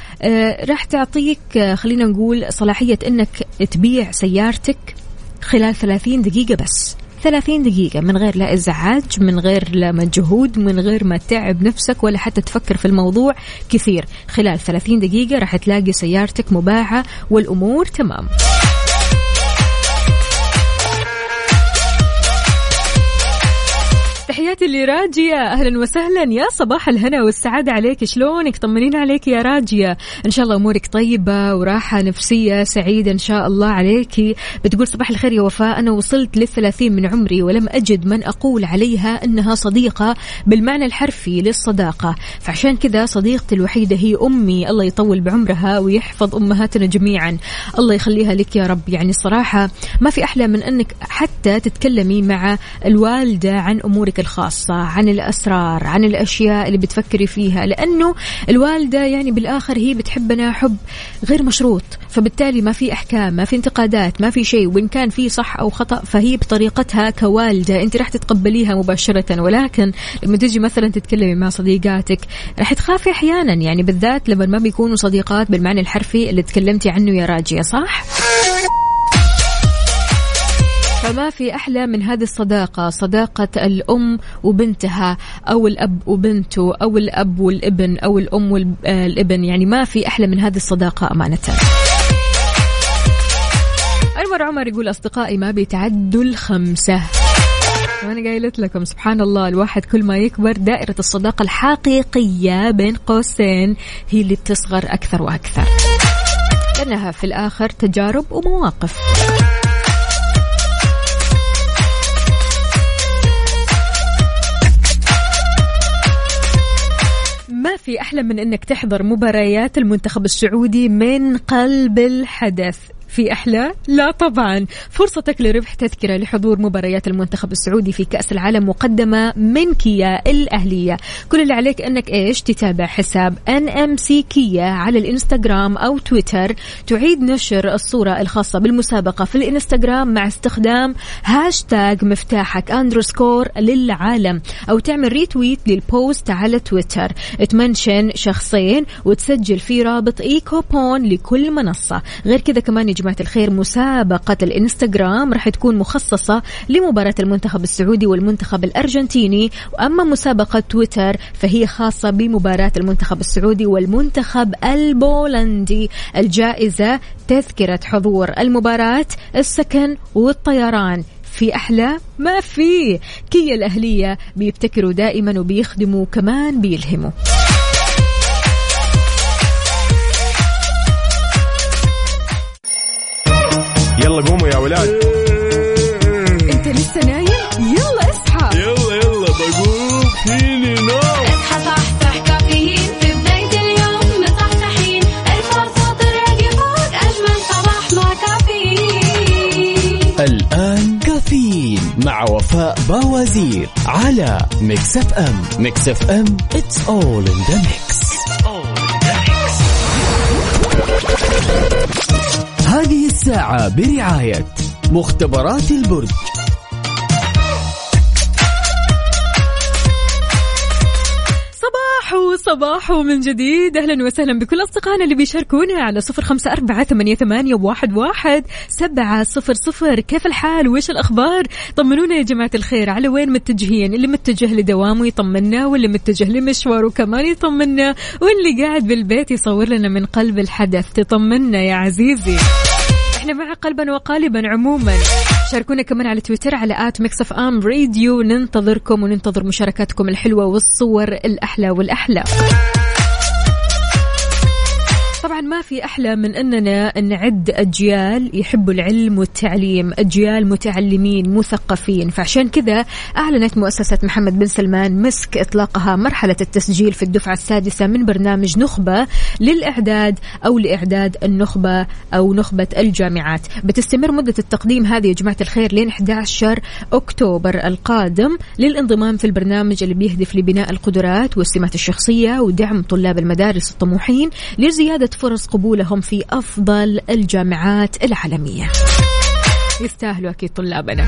راح تعطيك خلينا نقول صلاحية أنك تبيع سيارتك خلال 30 دقيقة بس. 30 دقيقة من غير لا إزعاج من غير لا مجهود من غير ما تعب نفسك ولا حتى تفكر في الموضوع كثير. خلال 30 دقيقة راح تلاقي سيارتك مباعة والأمور تمام. تحياتي لراجية أهلا وسهلا. يا صباح الهنا والسعادة عليك. شلونك؟ طمنين عليك يا راجية. إن شاء الله أمورك طيبة وراحة نفسية سعيدة إن شاء الله عليك. بتقول صباح الخير يا وفاء. أنا وصلت للثلاثين من عمري ولم أجد من أقول عليها أنها صديقة بالمعنى الحرفي للصداقة. فعشان كذا صديقتي الوحيدة هي أمي. الله يطول بعمرها ويحفظ أمهاتنا جميعا. الله يخليها لك يا رب. يعني الصراحة ما في أحلى من أنك حتى تتكلمي مع الوالدة عن أمورك الخاصة عن الأسرار عن الأشياء اللي بتفكري فيها لأنه الوالدة يعني بالآخر هي بتحبنا حب غير مشروط فبالتالي ما في أحكام ما في انتقادات ما في شيء وإن كان في صح أو خطأ فهي بطريقتها كوالدة أنت راح تتقبليها مباشرة ولكن لما تجي مثلا تتكلمي مع صديقاتك راح تخافي أحيانا يعني بالذات لما ما بيكونوا صديقات بالمعنى الحرفي اللي تكلمتي عنه يا راجية صح؟ فما في أحلى من هذه الصداقة صداقة الأم وبنتها أو الأب وبنته أو الأب والابن أو الأم والابن. يعني ما في أحلى من هذه الصداقة أمانة. أنور عمر يقول أصدقائي ما بيتعدوا الخمسة. وأنا قايلت لكم سبحان الله الواحد كل ما يكبر دائرة الصداقة الحقيقية بين قوسين هي اللي بتصغر أكثر وأكثر. لأنها في الآخر تجارب ومواقف. في أحلى من أنك تحضر مباريات المنتخب السعودي من قلب الحدث. في أحلى؟ لا طبعا. فرصتك لربح تذكرة لحضور مباريات المنتخب السعودي في كأس العالم مقدمة من كيا الأهلية. كل اللي عليك أنك إيش؟ تتابع حساب NMC كيا على الإنستغرام أو تويتر. تعيد نشر الصورة الخاصة بالمسابقة في الإنستغرام مع استخدام هاشتاج مفتاحك underscore للعالم أو تعمل retweet لل post على تويتر. تمنشن شخصين وتسجل في رابط e-coupon لكل منصة. غير كذا كمان يا جماعة الخير مسابقة الإنستغرام راح تكون مخصصة لمباراة المنتخب السعودي والمنتخب الأرجنتيني. وأما مسابقة تويتر فهي خاصة بمباراة المنتخب السعودي والمنتخب البولندي. الجائزة تذكرة حضور المباراة السكن والطيران. في أحلى ما في. كيا الأهلية بيبتكروا دائما وبيخدموا كمان بيلهموا. يلا قوموا يا ولاد. انت لسه نايم؟ يلا اصحى. يلا يلا بقوم. فيني نوم. اصحى صحصح كافيين. في بداية اليوم مصحصحين الفرصة تراك الراديو فوق أجمل صباح مع كافيين. الآن كافيين مع وفاء باوزير على Mix FM Mix FM it's all in the mix هذه الساعة برعاية مختبرات البرج. صباح صباح من جديد. أهلا وسهلا بكل أصدقائنا اللي بيشاركونا على صفر خمسة أربعة ثمانية, ثمانية واحد, واحد سبعة صفر صفر. كيف الحال؟ وإيش الأخبار؟ طمنونا يا جماعة الخير. على وين متجهين؟ اللي متجه لدوامه يطمنا واللي متجه لمشواره كمان يطمنا واللي قاعد بالبيت يصور لنا من قلب الحدث. تطمنا يا عزيزي. إحنا مع قلبا وقالبا عموما. شاركونا كمان على تويتر على at Mix FM Radio. ننتظركم وننتظر مشاركاتكم الحلوة والصور الأحلى والأحلى. طبعا ما في أحلى من أننا نعد أجيال يحبوا العلم والتعليم أجيال متعلمين مثقفين. فعشان كذا أعلنت مؤسسة محمد بن سلمان مسك إطلاقها مرحلة التسجيل في الدفعة السادسة من برنامج نخبة للإعداد أو لإعداد النخبة أو نخبة الجامعات. بتستمر مدة التقديم هذه يا جماعة الخير لين 11 أكتوبر القادم للانضمام في البرنامج اللي بيهدف لبناء القدرات والسمات الشخصية ودعم طلاب المدارس الطموحين لزيادة فرص قبولهم في أفضل الجامعات العالمية. يستاهلوا أكيد طلابنا.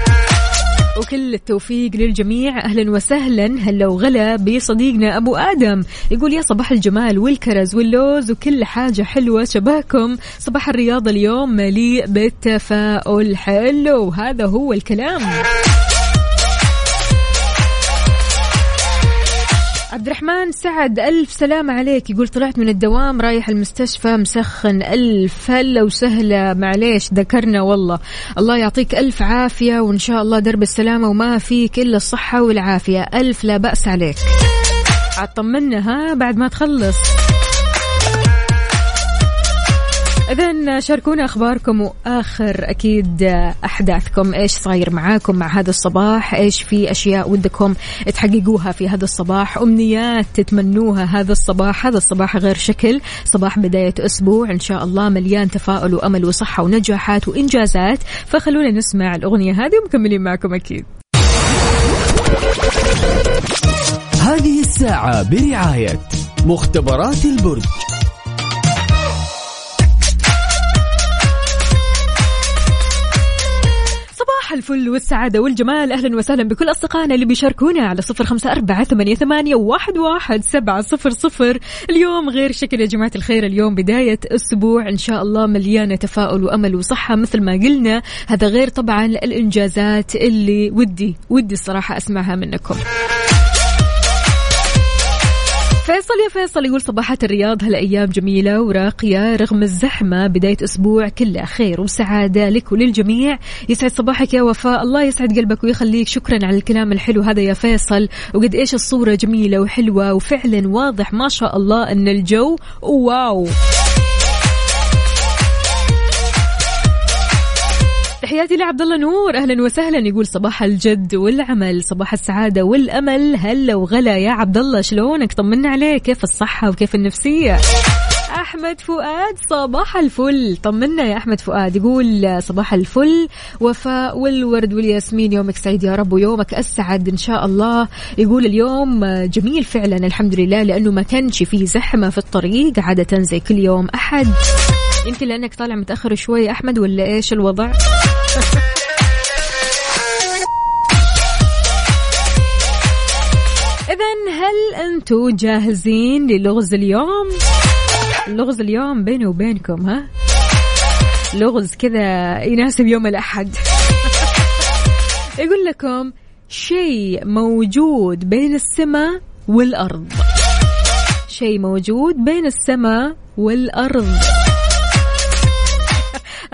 وكل التوفيق للجميع. أهلا وسهلا. هلا وغلا بصديقنا أبو آدم. يقول يا صباح الجمال والكرز واللوز وكل حاجة حلوة شبهكم. صباح الرياضه اليوم مليء بالتفاؤل. حلو. هذا هو الكلام. عبد الرحمن سعد ألف سلامة عليك. يقول طلعت من الدوام رايح المستشفى مسخن ألف هلا وسهلا. معليش ذكرنا والله. الله يعطيك ألف عافية وإن شاء الله درب السلامة وما فيك إلا الصحة والعافية. ألف لا بأس عليك. عاد طمنا ها بعد ما تخلص. إذا شاركونا أخباركم وآخر أكيد أحداثكم. إيش صاير معاكم مع هذا الصباح؟ إيش في أشياء ودكم تحققوها في هذا الصباح؟ أمنيات تتمنوها هذا الصباح. هذا الصباح غير شكل. صباح بداية أسبوع. إن شاء الله مليان تفاؤل وأمل وصحة ونجاحات وإنجازات. فخلونا نسمع الأغنية هذه ومكملين معكم أكيد. هذه الساعة برعاية مختبرات البرج. الفل والسعادة والجمال. أهلا وسهلا بكل أصدقائنا اللي بيشاركونا على صفر خمسة أربعة ثمانية, ثمانية واحد, واحد سبعة صفر صفر. اليوم غير شكل يا جماعة الخير. اليوم بداية أسبوع. إن شاء الله مليانة تفاؤل وأمل وصحة مثل ما قلنا. هذا غير طبعا الإنجازات اللي ودي ودي الصراحة أسمعها منكم. فيصل يا فيصل يقول صباحات الرياض هالأيام جميلة وراقية رغم الزحمة بداية أسبوع كله خير وسعادة لك وللجميع يسعد صباحك يا وفاء الله يسعد قلبك ويخليك. شكرا على الكلام الحلو هذا يا فيصل. وقد إيش الصورة جميلة وحلوة وفعلا واضح ما شاء الله أن الجو واو. تحياتي لعبد الله نور. أهلا وسهلا. يقول صباح الجد والعمل صباح السعادة والأمل. هلا وغلا يا عبد الله شلونك؟ طمنا عليك. كيف الصحة وكيف النفسية؟ أحمد فؤاد صباح الفل. طمنا يا أحمد فؤاد. يقول صباح الفل. وفاء والورد والياسمين يومك سعيد يا رب ويومك أسعد إن شاء الله. يقول اليوم جميل فعلا الحمد لله لأنه ما كانش فيه زحمة في الطريق عادة زي كل يوم أحد. يمكن لأنك طالع متأخر شوي أحمد ولا إيش الوضع؟ إذا هل أنتم جاهزين للغز اليوم؟ اللغز اليوم بيني وبينكم ها؟ لغز كذا يناسب يوم الأحد يقول لكم شيء موجود بين السماء والأرض شيء موجود بين السماء والأرض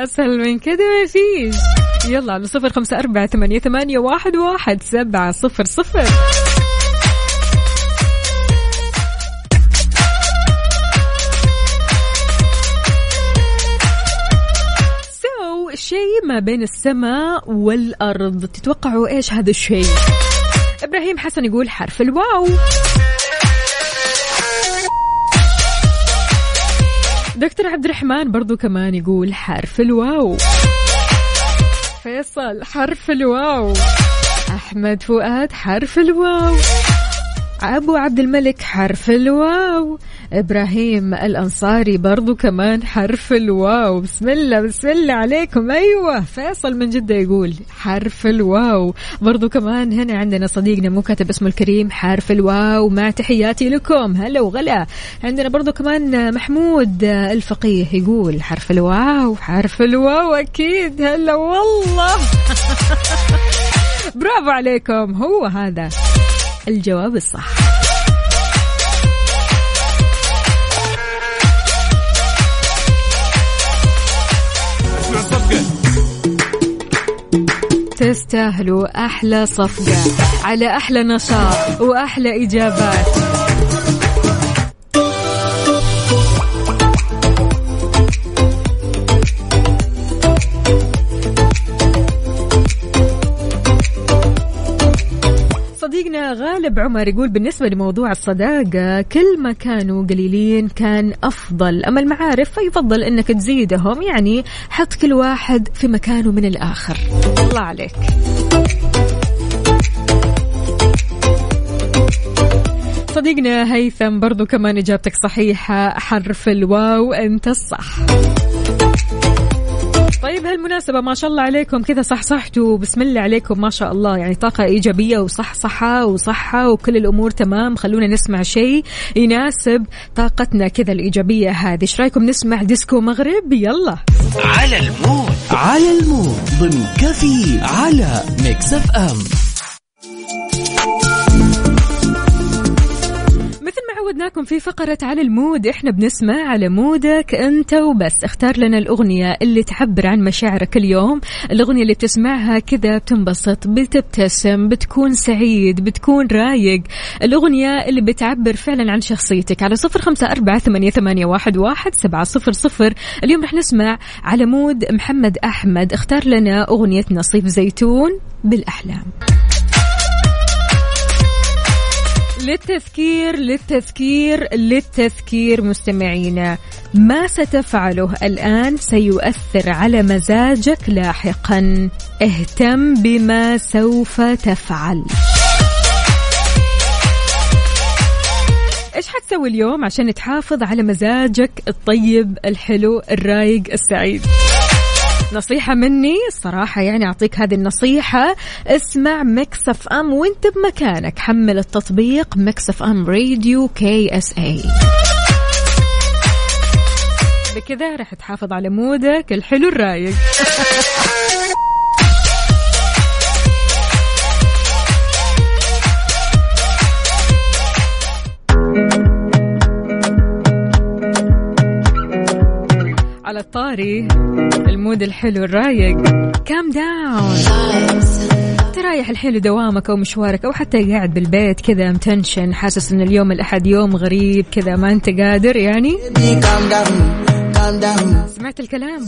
أسهل من كده ما فيش. يلا على صفر خمسة أربعة ثمانية, ثمانية واحد, واحد سبعة صفر صفر. سو شيء ما بين السماء والأرض. تتوقعوا إيش هذا الشيء؟ إبراهيم حسن يقول حرف الواو. دكتور عبد الرحمن برضو كمان يقول حرف الواو. فيصل حرف الواو. أحمد فؤاد حرف الواو. أبو عبد الملك حرف الواو. إبراهيم الأنصاري برضو كمان حرف الواو. بسم الله بسم الله عليكم. أيوة فيصل من جدة يقول حرف الواو. برضو كمان هنا عندنا صديقنا مو كاتب اسمه الكريم حرف الواو. مع تحياتي لكم. هلا وغلا. عندنا برضو كمان محمود الفقيه يقول حرف الواو حرف الواو أكيد. هلا والله. برافو عليكم. هو هذا الجواب الصح. تستاهلوا أحلى صفقة على أحلى نشاط وأحلى إجابات. صديقنا غالب عمر يقول بالنسبة لموضوع الصداقة كل ما كانوا قليلين كان أفضل أما المعارف فيفضل أنك تزيدهم يعني حط كل واحد في مكانه من الآخر. الله عليك. صديقنا هيثم برضو كمان إجابتك صحيحة حرف الواو أنت الصح. طيب هالمناسبة ما شاء الله عليكم كذا صح صحتوا بسم الله عليكم ما شاء الله. يعني طاقة إيجابية وصح صحة وصحة وكل الأمور تمام. خلونا نسمع شيء يناسب طاقتنا كذا الإيجابية هذه. إيش رأيكم نسمع ديسكو مغرب؟ يلا. على ال mood على ال mood ضمن كافيين على Mix FM. عودناكم في فقرة على ال mood. إحنا بنسمع على mood ك أنت وبس. اختار لنا الأغنية اللي تعبر عن مشاعرك اليوم. الأغنية اللي بتسمعها كذا بتنبسط بتبتسم بتكون سعيد بتكون رايق. الأغنية اللي بتعبر فعلا عن شخصيتك. على صفر خمسة أربعة ثمانية, واحد, واحد سبعة صفر صفر. اليوم رح نسمع على مود محمد أحمد. اختار لنا أغنية نصيف زيتون بالأحلام. للتذكير للتذكير للتذكير مستمعينا ما ستفعله الآن سيؤثر على مزاجك لاحقا. اهتم بما سوف تفعل. إيش حتسوي اليوم عشان تحافظ على مزاجك الطيب الحلو الرايق السعيد؟ نصيحة مني. الصراحة يعني أعطيك هذه النصيحة. اسمع Mix FM وانت بمكانك. حمل التطبيق Mix FM Radio KSA بكذا راح تحافظ على mood ك الحلو الرايق. على الطاري ال mood الحلو الرايق. calm down ترايح الحلو دوامك أو مشوارك أو حتى قاعد بالبيت كذا متنشن حاسس إن اليوم الأحد يوم غريب كذا ما أنت قادر يعني. سمعت الكلام؟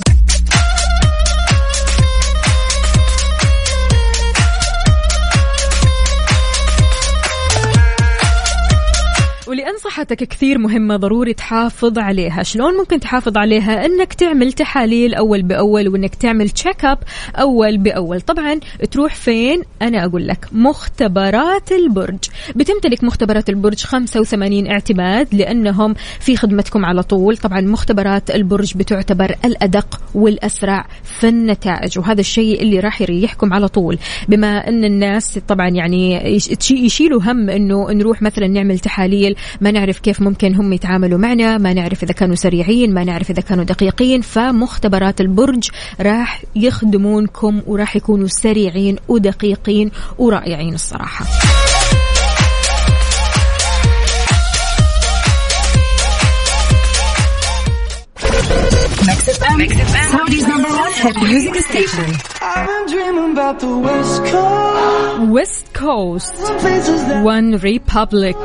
ولأن صحتك كثير مهمة ضروري تحافظ عليها. شلون ممكن تحافظ عليها؟ أنك تعمل تحاليل أول بأول وأنك تعمل تشيك أب أول بأول. طبعا تروح فين؟ أنا أقول لك مختبرات البرج. بتمتلك مختبرات البرج 85 اعتماد لأنهم في خدمتكم على طول. طبعا مختبرات البرج بتعتبر الأدق والأسرع في النتائج وهذا الشيء اللي راح يريحكم على طول. بما أن الناس طبعا يعني يش- يشيلوا هم أنه نروح مثلا نعمل تحاليل ما نعرف كيف ممكن هم يتعاملوا معنا ما نعرف إذا كانوا سريعين ما نعرف إذا كانوا دقيقين فمختبرات البرج راح يخدمونكم وراح يكونوا سريعين ودقيقين ورائعين الصراحة. West Coast OneRepublic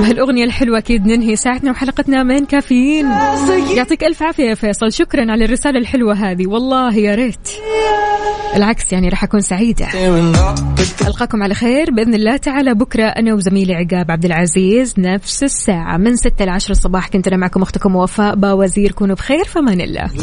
بهالأغنية الحلوة أكيد ننهي ساعتنا وحلقتنا من كافيين. يعطيك ألف عافية يا فيصل. شكرا على الرسالة الحلوة هذه. والله يا ريت. العكس يعني راح أكون سعيدة. ألقاكم على خير. بإذن الله تعالى بكرة أنا وزميلي عقاب عبد العزيز نفس الساعة. من 6 ل 10 الصباح كنت أنا معكم أختكم وفاء باوزير كونوا بخير فمان الله.